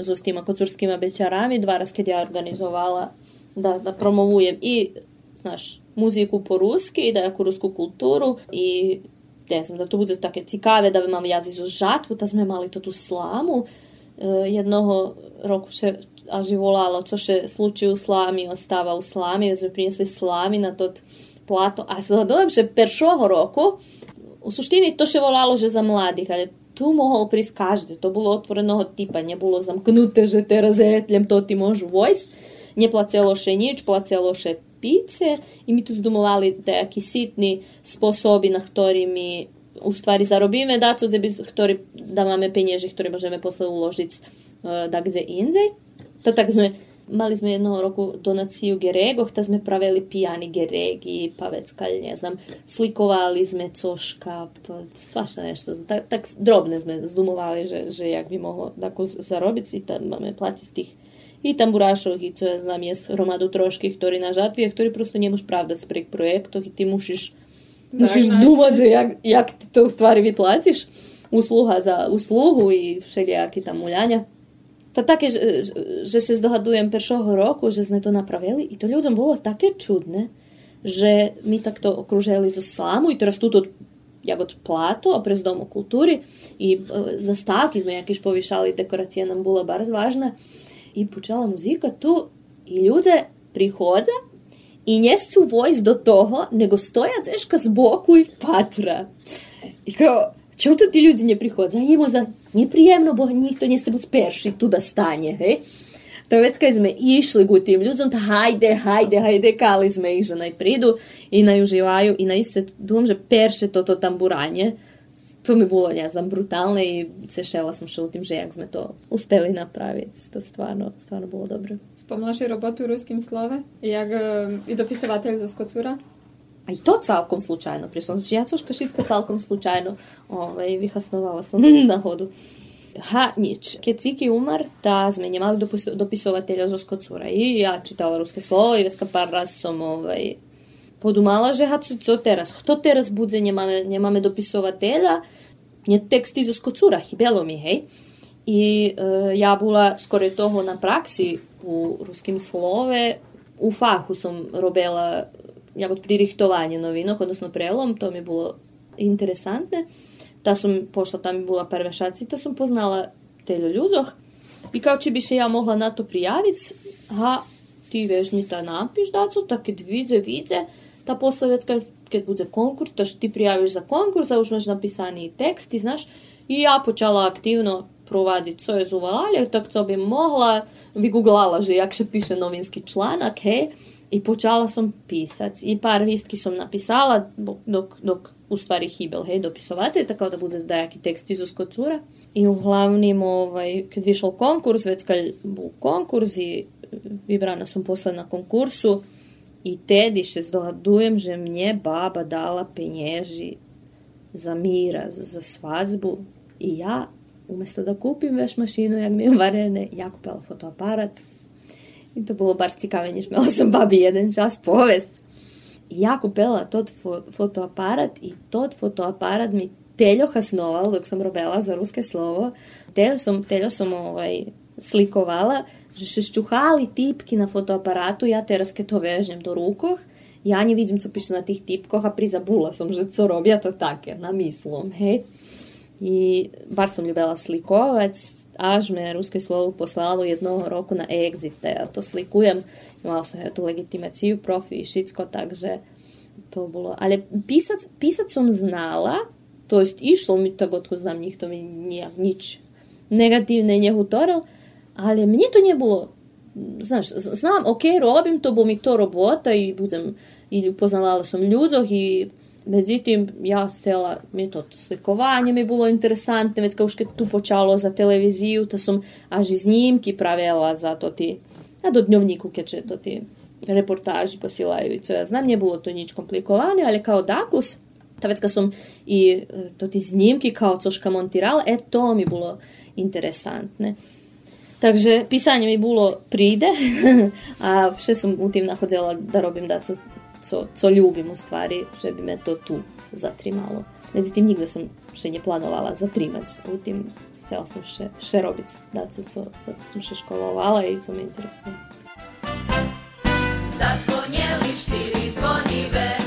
so s týma kocurskými bečarami dva raz, keď ja organizovala da, da promovujem i znaš, muziku po ruski, da jakú ruskú kultúru i ne znam, da to bude také cikave, da jazyk zo žatvu, da sme mali to tu slamu. E, jednoho roku še až volalo, co še sluči u slami, ostava u slami, da sme prinesli slami na to plato. A sledujem, že peršoho roku, u suštini to še volalo, že za mladih, ali tu mohol prísť každý. To bolo otvoreného typa, nebolo zamknuté, že teraz etlem to ti môžu vojsť. Neplacelo še nič, placelo še pice i mi tu zdumovali takí sitní spôsoby, na ktorými u stvari zarobíme dacu, ktorý dávame peniaze, ktoré môžeme posle uložiť uh, da kde indzej. To tak sme mali sme jednoho roku donaciju geregoh, ta sme pravili pijani geregi, pa veckali, ne znam, slikovali sme coška, svašta nešto. Tak, tak drobne sme zdumovali, že, že jak by mohlo tako zarobiť i tam máme platiť z tých i tamburašov i co ja znam jest hromadu troških ktorý na žatvi a ktorý prosto ne moš pravdat pri projektoh i ti mušiš musiš zduvati jak, jak ti to u stvari vyplaciš usluha za usluhu i všelijaki tam muljanja. Та що е, ще здогадуємо першого року, що ми то направили, і то людям було таке чудне, що ми так то окружили з осламу, і зараз тут от, як от плато, а при Дому культури, і е, заставки ми якісь повішали, декорація нам була дуже важна і почала музика ту, і люди приходять і не сувойсь до того, не стоять зешка збоку і патра. І кажу, чому тут ті люди не приходять? А йому за неприємно, бо ніхто не з перший туди стане, гей? Товецька ми ішли го тим людям, та гайде, гайде, гайде, кали ми їх, же най і най і най се перше то то тамбурання – to mi bolo, ne znam, i sešela sam še u tim, že jak sme to uspeli napraviti. To stvarno, stvarno bolo dobro. Spomnula si robotu u ruskim slove? Jak i dopisovatelj za skocura? A i to celkom slučajno prišlo. Znači, ja coška všetko celkom slučajno ovaj, vyhasnovala som na hodu. Ha, nič. Keď Ciki umar, tá sme nemali dopis dopisovateľa zo Skocura. I ja čítala ruské slovo i vecka pár raz som ovaj, podumala, že hacu, co teraz? Kto teraz bude? Nemáme, nemáme dopisovateľa. Nie teksty zo skocúra, chybelo mi, hej. I e, ja bola skoro toho na praxi u ruským slove. U fachu som robila jako pririchtovanje novinoh, odnosno prelom, to mi bolo interesantne. Ta som pošla, tam mi bola prva šaci, ta som poznala te ľudoch. I kao či bi se ja mogla na to prijaviti, ha, ti vežni ta napiš dacu, tak kad vidze, vidze, ta poslovetska, kad bude konkurs, to što prijaviš za konkurs, a už imaš tekst i znaš, i ja počala aktivno provaditi co je zuvalja, tak mogla, viguglala že jak se piše novinski članak, he, i počala sam pisac. I par vistki sam napisala, dok, dok u stvari hibel, hej, dopisovate, tako da bude dajaki tekst iz uskocura. I uglavnim, ovaj, kad višao konkurs, već kad bu konkurs i e, vibrana sam posla na konkursu, i tedi še zdohadujem, že mnje baba dala penježi za mira, za, svadbu i ja, umjesto da kupim veš mašinu, jak mi je varene, ja kupila fotoaparat. I to bilo bar cikave, šmela sam babi jedan čas povest. I ja kupila tot fo fotoaparat i tot fotoaparat mi teljo hasnoval dok sam robila za ruske slovo. Teljo sam, teljo sam ovaj, slikovala, že še ščuhali tipki na fotoaparatu, ja teraz keď to vežem do rukoh, ja nevidím, co pišu na tých tipkoch a prizabula som, že co robia to také, na myslom, hej. I bar som ljubila slikovať, až me ruské slovo poslalo jednoho roku na exite. Ja to slikujem, imala som ja tú legitimáciu, profi všetko, takže to bolo. Ale písať, písať som znala, to jest išlo mi tak, odkud znam njih, to mi nič negatívne nehutoril, ali mne to nije bilo znaš, znam, ok, robim to, bo mi to robota i budem, i upoznavala sam ljudzoh i Međutim, ja stela, mi to slikovanje mi bilo interesantne, već kao što tu počalo za televiziju, ta sam až i snimki pravila za to ti, a do dnjovniku keď će to ti reportaži posilaju i co ja znam, nije bilo to nič komplikovane, ali kao dakus, ta već sam i to ti snimki kao coška montirala, e to mi bilo. Takže písanie mi bolo príde a vše som u tým nahodila da robim da co, co, co ljubim u stvari, že bi me to tu zatrimalo. Međutim, nigde sam še ne planovala zatrimac, u tim stela sam še, še robit da co, co, zato sam še školovala i co me interesuje. Zadzvonjeli štiri zvonive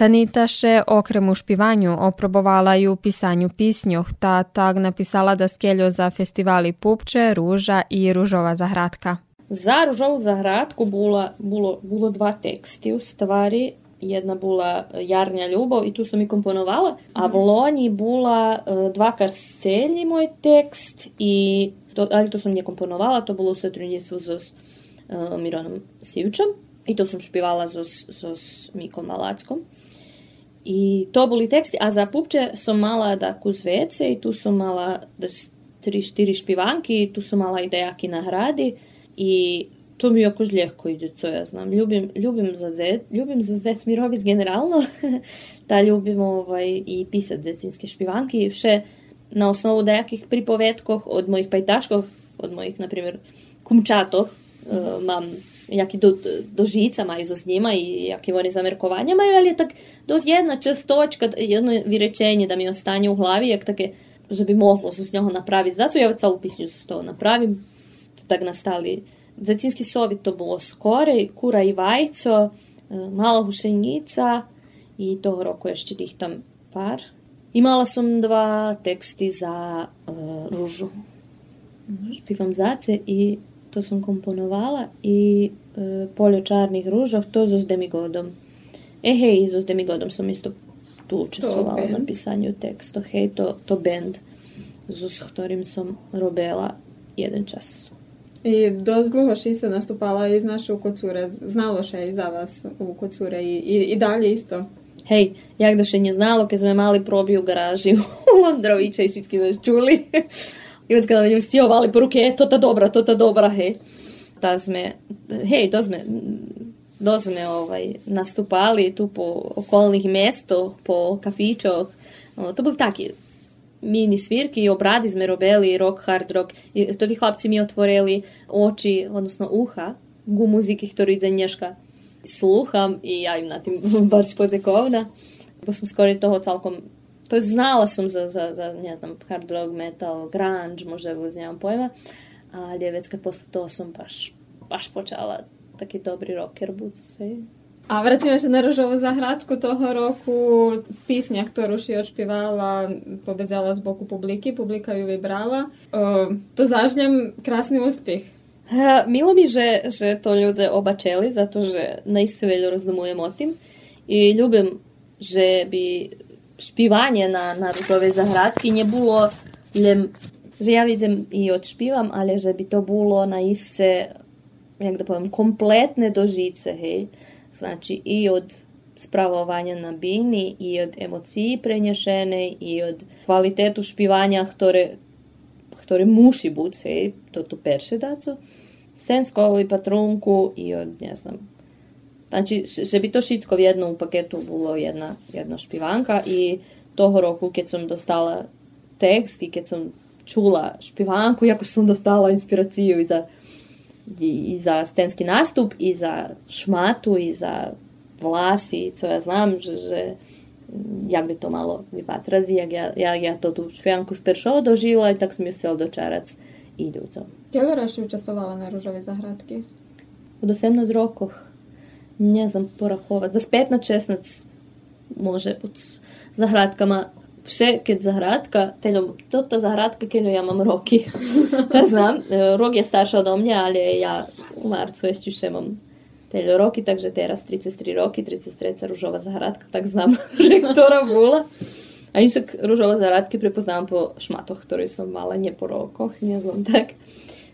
Tanitaše okremu špivanju oprobovala ju u pisanju pisnjoh, ta tak napisala da skeljo za festivali Pupče, Ruža i Ružova zagradka. Za Ružovu zagradku bula, bulo, bulo dva teksti u stvari, jedna bula e, Jarnja ljubav i tu sam i komponovala, a v mhm. Loni bula e, dva karstelji moj tekst i to, ali to sam je komponovala, to bilo u sotrudnicu s e, Mironom Sivčom i to sam špivala s, s Mikom Malackom. Tu som mala i dejaki na hradi i to mi jakož ljehko ide, co ja znam. Ljubim, ljubim za zet, ljubim za zec mi robić generalno, da ljubim ovaj, i pisat zecinske špivanki i še na osnovu dejakih pripovetkoh od mojih pajtaškov, od mojih, na primjer, kumčatov, uh, mam jaki do, dožica so s njima i jakie oni zamerkovanja majú, ali je tak dosť jedna častočka, jedno vyrečenje da mi ostane u glavi, jak také, že bi moglo so s njого napraviti. Zato ja celú pisnju toho napravim. Tak nastali Zacinski sovit to bolo skore, kura i vajco, mala hušenica i toho roku ešte tých tam par. Imala som dva teksty za uh, ružu. Špivam zace i to sam komponovala i e, polje čarnih ružah, to s demigodom. E hej, s demigodom sam isto tu učestvovala na pisanju teksta. Hej, to, to band s ktorým som robila jeden čas. I dosť dlho Šiso nastupala i znaš u Kocure. Znalo še i za vas u Kocure i, i, i dalje isto. Hej, jak da še nje znalo, keď sme mali probi u garaži u Londrovića i všetky čuli. I već kada budemo stijovali po ruke, e, to ta dobra, to ta dobra, hej. Da sme, hej, to sme, do sme ovaj, nastupali tu po okolnih mesto, po kafičoh. To boli taki mini svirki i obradi sme robili rock, hard rock. I to ti hlapci mi otvorili oči, odnosno uha, gu muziki, ktorú ide nješka slucham i ja im na tim bar spodzekovna. Bo sam skoro toho celkom to je znala som za, za, za ne znam, hard rock, metal, grunge, možda vôbec nemám pojma, ali već kad posle toho som baš, baš počala taký dobrý rocker buc. A vracíme sa na Rožovú zahradku toho roku. Písňa, ktorú si odšpievala, povedala z boku publiky. Publika ju vybrala. O, to zážňam krásny úspech. Ha, milo mi, že, že to ľudia obačeli, za to, že najsi veľa rozdumujem o tým. I ľubim, že by śpiewanie na, na różowej zagradki nie było, że ja widzę i odśpiewam, ale żeby to było na isce, jak to powiem, kompletne do życia, hej? Znaczy i od sprawowania na bini, i od emocji preniesenej, i od kvalitetu śpiewania, które, które musi być, hej? To tu pierwszy dacu. Scenskovi patrunku i od, ne znam, Znači, že by to všetko v jednom paketu bolo jedna, jedna špivanka i toho roku, keď som dostala text i keď som čula špivanku, jako som dostala inspiraciju i za, i, i za scenski nastup, i za šmatu, i za vlasi, co ja znam, že, že jak by to malo vypatrati, jak ja, ja, ja to tu špivanku speršo dožila i tak som ju chcela dočarac idúcom. Kjelo si učestvovala na Ružovej zahradki? Od 18 rokoch не знам, порахова. За 15-16 може под заградкама. Вше keď заградка, teľom, toto заградка, keď ja mám roky. to znam. Rok je starša od mňa, ale ja u marcu ešte še mám teľo roky, takže teraz 33 roky, 33 ružová zahradka, tak znam, že ktorá bola. A inšak ružové zahradky prepoznám po šmatoch, ktoré som mala, nie po rokoch, nie znam tak.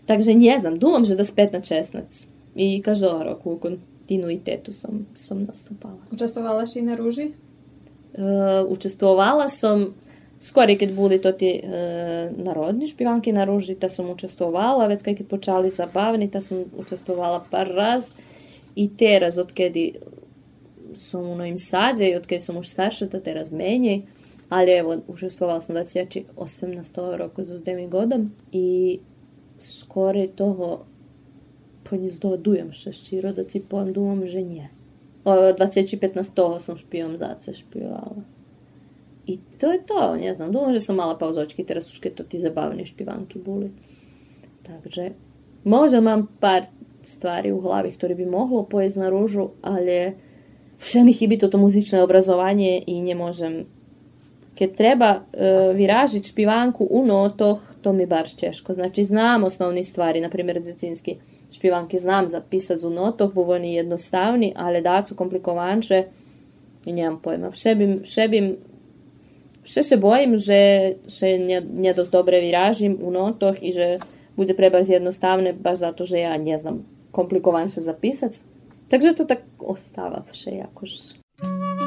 Takže nie znam, dúmam, že da 15-16. I každého roku, Kontinuitetu som, som nastupala. Učestvovala si na rúži? Uh, učestvovala som skôr, keď boli to tie uh, národní špivanky na rúži, ta som učestvovala, već keď počali zabavni, ta som učestvovala par raz i teraz, odkedy som u Novim Sadze i odkedy som už starša, ta teraz menej, ali evo, učestvovala som 28 na 100 roku so s demigodom i skoro toho poniezdoodujem še ščiro, da si povem, думам, že nie. O 2015 toho som špijom zace špivala. I to je to, ne znam, думам, že som mala pauzočky, teraz už keď to ti zabavne špivanky boli. Takže možda mám pár stvari u hlavi, ktoré by mohlo pojsť na rúžu, ale vše mi chybí toto muzičné obrazovanie i nemôžem keď treba e, vyrážiť špivanku u notoch, to mi baš teško. Znači, znam osnovni stvari, na primjer, dzecinski śpiewanki znam, zapisać u notach, bo oni jednostavni, ale da su komplikovanše i nemam pojma. Vše bim, vše bim, vše se bojim, že še nje, nje dost dobre viražim u notoh i že bude prebaš jednostavne, baš zato že ja ne znam komplikovanše zapisać. Także to tak ostava vše jakož. Thank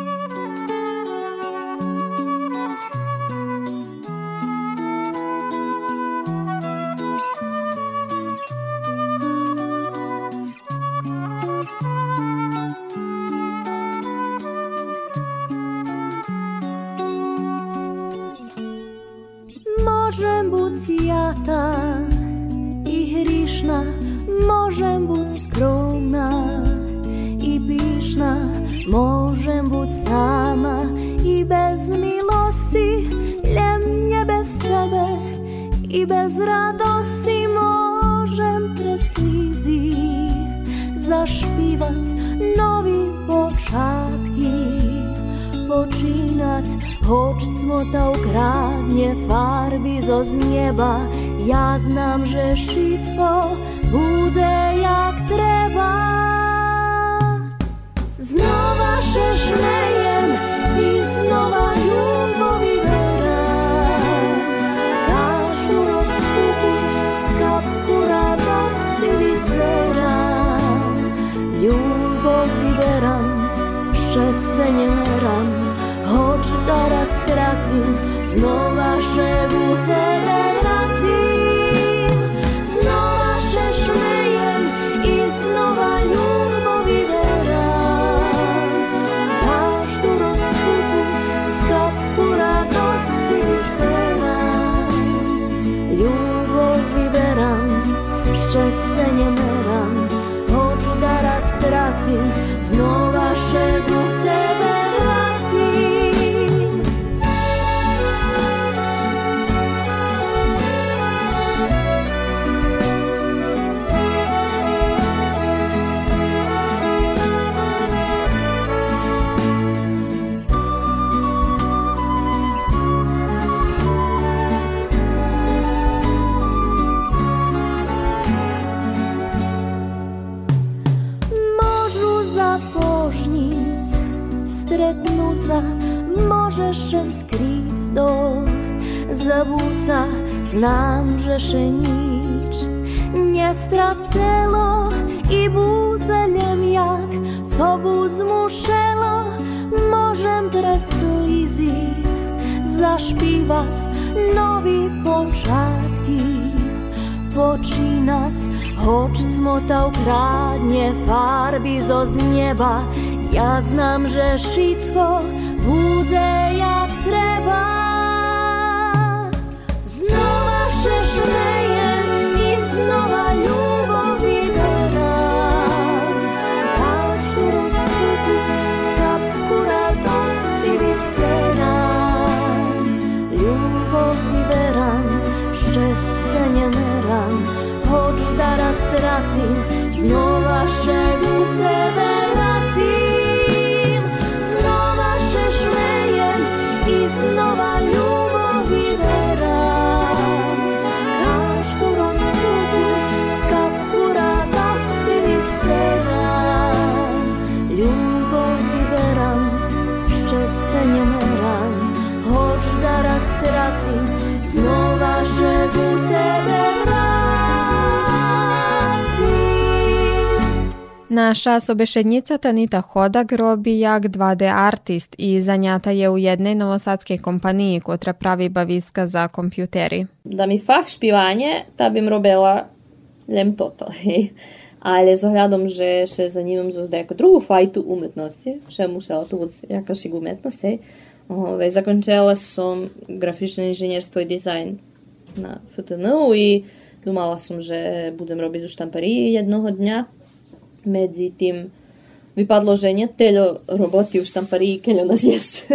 šatky počínac, hoč cmota ukradne farby zo z nieba. Ja znam, że wszystko bude jak treba. Znova się żmejem i znova ljubovi deram. Każdu rozpuku skapku radosti vizeram. Ljubov przeseniem ran. Choć teraz tracę znowu że butelę jeszcze skrit do zabuca, znam, że szynicz nie stracelo i budzelem jak, co bud zmuszelo, możem preslizi zaśpiewać nowi poczatki, poczynać, choć cmota ukradnie farbi zo z nieba, ja znam, że wszystko bude jak treba. Znova še žmejem i znova ľubov vyberám. Každú rozpuku z kapku radosti vysterám. Ľubov vyberám, šťastie nemerám, hoď dara stracím, znova še u tebe Наша собеседниця Танита Ходак роби як 2D артист і занята є у jednej novosadskej kompaniji, котра pravi baviska za kompjuteri. Da mi fach špivanje, ta bym robila lem toto, hej. Ale z ohľadom, že še zanimam za zdajko druhú fajtu umetnosti, še musela tu jakašik umetnost, hej. Ove, zakončila som grafičné inženjerstvo i dizajn na FTN-u i думала som, že budem robiť u štampariji jednoho dňa medzi tým vypadlo, že nie teľo roboty u štampariji, keľo nás jest,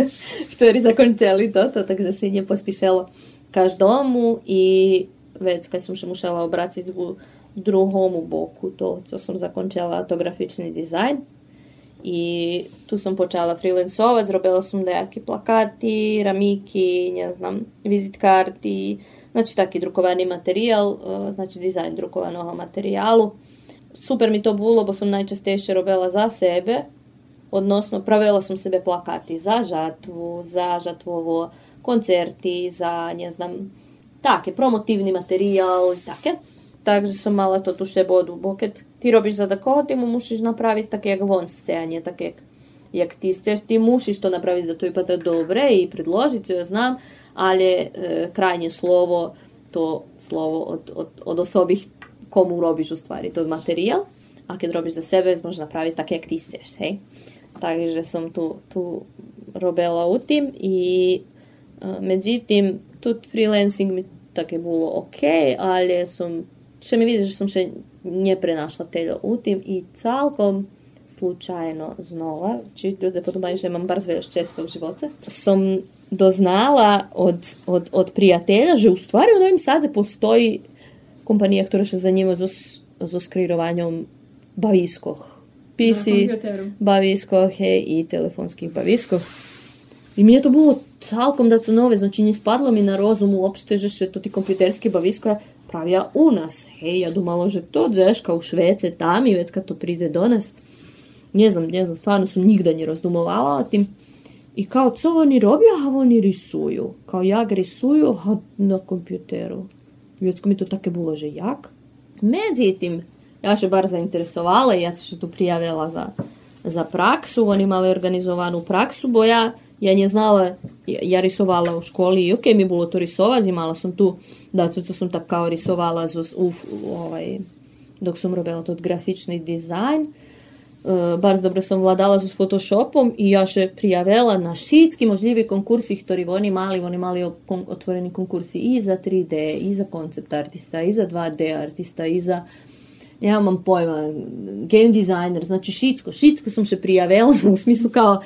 ktorí zakončili toto, takže si nepospíšalo každomu i vec, keď som sa musela obrátiť k druhomu boku, to, co som zakončila, to grafičný dizajn. I tu som počala freelancovať, zrobila som nejaké plakáty, ramíky, neznám, vizitkarty, znači taký drukovaný materiál, znači dizajn drukovaného materiálu super mi to bilo, bo som najčastejšie robila za sebe, odnosno pravila som sebe plakati za žatvu, za žatvovo koncerti, za, ne znam, také, promotivni materijal i také. Takže som mala to tu šebodu, bo keď ty robíš za takoho, ty mu musíš napraviť také, jak von chce, a nie tak, jak, jak ty chceš. Ty musíš to napraviť za to vypadá dobre i predložiť, ja znam, ale e, krajnje slovo, to slovo od, od, od osoby, komu robiš u stvari to materijal, a keď robíš za sebe, možeš napraviť také, jak ty chceš, hej. Takže som tu, tu robila u tim i uh, međutim, tu freelancing mi také bolo OK, ale som, še mi vidiš, som še neprenašla teljo u tim i celkom slučajno znova, či ľudia podumaju, že mám bardzo veľa šťastia u živote, som doznala od, od, od prijatelja, že u stvari u Novim Sadze postoji kompanija, ktorá sa zanima so, so skriirovanjem baviskoh. PC, hej, i telefonskih baviskoh. I meni je to bilo celkom da su nove, znači ne spadlo mi na rozum uopšte, že to ti kompjuterski baviska pravija u nas. Hej, ja dumalo, že to džeška u Švece, tam i već kad to prize do nas. Ne znam, ne znam, stvarno sam nigda ne razdumovala o tim. I kao, co oni robi, a oni risuju. Kao, jak risuju, na kompjuteru. Vjecko mi to také bilo, že jak? Međutim, ja še bar zainteresovala ja se tu prijavila za, za praksu. Oni imali organizovanu praksu, bo ja ja nie znala, ja risovala u školi i ok, mi bilo to risovati, imala sam tu, da, to sam tak kao risovala z, u, ovaj, dok sam robila tot grafični dizajn. Uh, bardzo dobro som vladala s Photoshopom i ja še prijavila na šitski možljivi konkursi, ktorý oni mali, oni mali otvoreni konkursi i za 3D, i za koncept artista, i za 2D artista, i za ja mam pojma, game designer, znači šitsko, šitsko sam še prijavila u smislu kao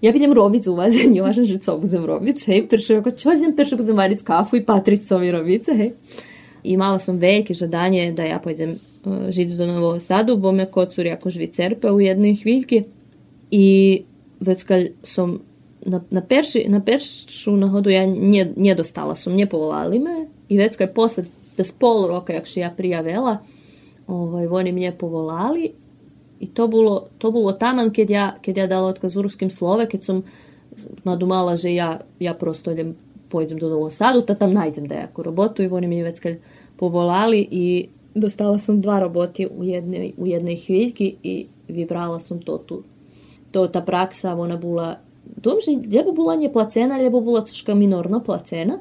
ja budem robiť u vás, nevažno, že co budem robiť, hej, prečo, ako čo prečo budem variť kafu i patriť, co vi robíte, hej. I mala som veľké žadanie, da ja pojdem žic do Nového Sadu, bo me kocúri ako žvicerpe u jednej chvíľky. I veckaľ som на на, перші, на першу нагоду я не, не достала сум, не povolali me. I već kaj posle, des pol roka jakši ja prijavela, ovaj, oni mnje povolali i to bilo, to bilo taman kad ja, kad ja dala otkaz urskim slove, kad sam nadumala, že ja, ja prosto idem, pojdem do Novog Sadu, ta tam najdem da jako robotu i oni mi već kaj povolali i dostala som dva roboti u jednej, u jednej chvíľky i vybrala som to tu. To, ta praksa, ona bola, to že ljebo bola neplacena, ljebo bola troška minorno placena,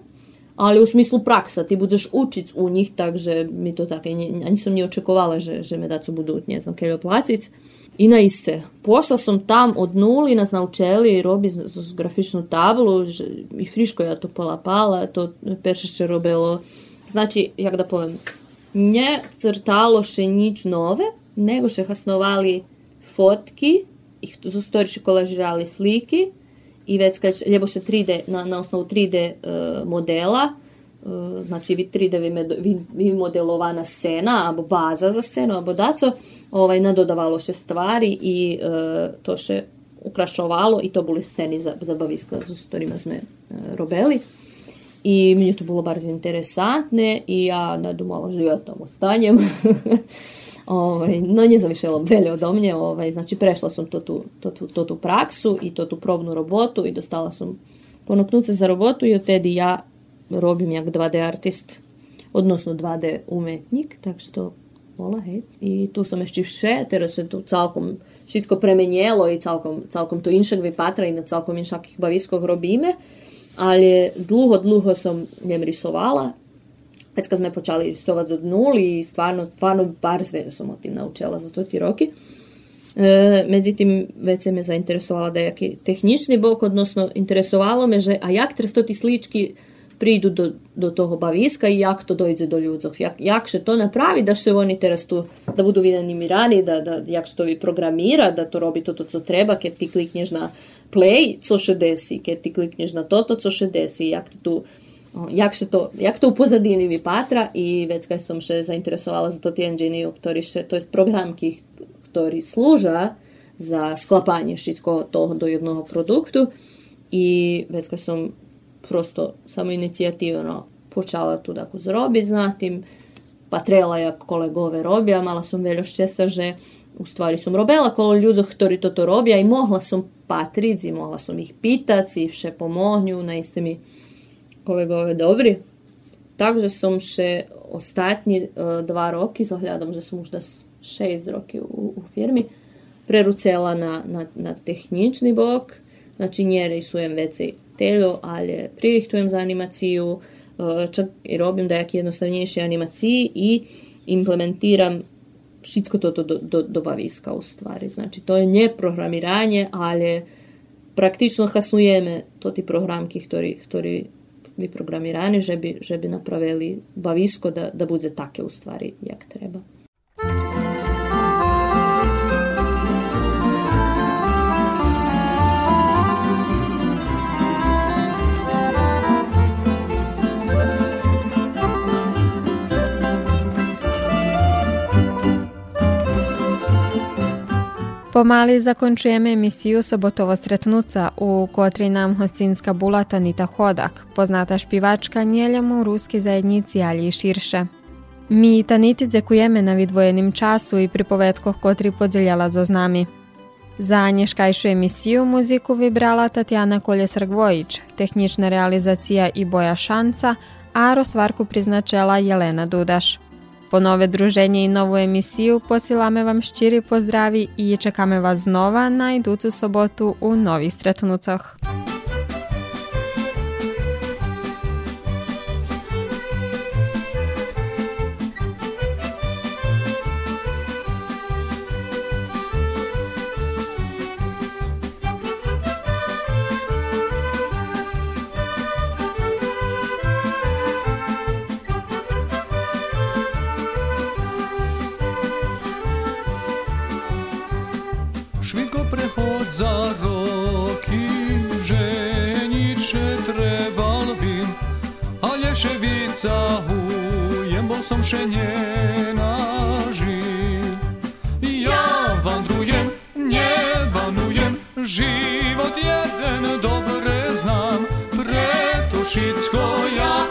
ali u smislu praksa, ti budeš učić u njih, takže mi to tako, ani sam ni očekovala, že, že me dacu budu, ne znam, kaj placic. I na isce. Pošla sam tam od nuli, nas naučili robi z, z grafičnu tablu i friško ja to polapala, to peršešće robelo. Znači, jak da povem, ne crtalo še nič nove, nego še hasnovali fotki, ih zostariše kolažirali sliki, i već kad, ljebo še 3D, na, na osnovu 3D uh, modela, uh, znači 3D vymodelovana scena, abo baza za scenu, abo daco, ovaj, nadodavalo še stvari i uh, to še ukrašovalo i to boli sceni za, za baviska, s ktorima sme uh, robili. I meni to bilo bar interesantne i ja nadumala, že ja tamo stanjem. Ovaj, no nie zavišelo veľa odo mne, ovaj, znači prešla som to tu, to, tu, to tu praksu i to tu probnu robotu i dostala som ponuknuce za robotu i odtedy ja robim jak 2D artist, odnosno 2D umetnik, tak što vola, hej. I tu som ešte vše, teraz se tu celkom všetko premenjelo i celkom, celkom to inšak vypatra i na celkom inšakých baviskoch robíme, ale dlho, dlho som nem risovala već kad sme počali ristovati od nuli i stvarno, stvarno bar sve sam o tim naučila za to ti roki. E, međutim, već se me zainteresovala da je tehnični bok, odnosno interesovalo me, že a jak teraz ti slički pridu do, do toho baviska i jak to dojde do ľudzov. Jak, jak še to napravi, da se oni teraz da budu videni rani, da, da, jak se to vi programira, da to robi to, to co treba, keď ti klikneš na play, co še desi, keď ti klikneš na toto, co še desi, jak ti tu jak, to, jak to u pozadini vypátra i vec keď som še zainteresovala za to tie engine, ktorý še, to je programky, ktorý slúža za sklapanie všetko toho do jednoho produktu i keď som prosto samo inicijativno počala tu tako zrobiť, zatim pa trela jak kolegove robia, mala som veľa šťastia, že u stvari som robila kolo ľudí, ktorí toto robia i mohla som patriť, mohla som ich pýtať si vše pomohňu, naiste mi kolegove dobri. Takže som še ostatní e, dva roky, s ohľadom, že som už da 6 roky u, u firmi, prerucela na, na, na techničný bok, znači nie rejsujem veci telo, ale pririhtujem za animaciju, e, čak i robim dajak jednostavnejšie animaciji i implementiram všetko toto do, do, do baviska u stvari. Znači, to je nie programiranje, ale praktično hasujeme to ti programki, ktorí, ktorí vyprogramirani, že by, že by napravili bavisko da, da bude také u stvari jak treba. Pomali zakončujeme emisiju Sobotovo stretnuca, u kotri nam hostinska bulata Nita Hodak, poznata špivačka njeljamo u ruski zajednici, ali i širše. Mi Taniti dzekujeme na vidvojenim času i pripovetkoh kotri podzeljala zo z nami. Za nješkajšu emisiju muziku vibrala Tatjana Kolje-Srgvojić, tehnična realizacija i Boja Šanca, a rozvarku priznačela Jelena Dudaš. Po nove druženje i novu emisiju posilame vam ščiri pozdravi i čekame vas znova na iducu sobotu u novih stretnucoh. Za roky, ženiče trebal bym, ale ševica hujem, bol som še nenažil. Ja vandrujem, nebanujem, život jeden dobre znam, preto všetko ja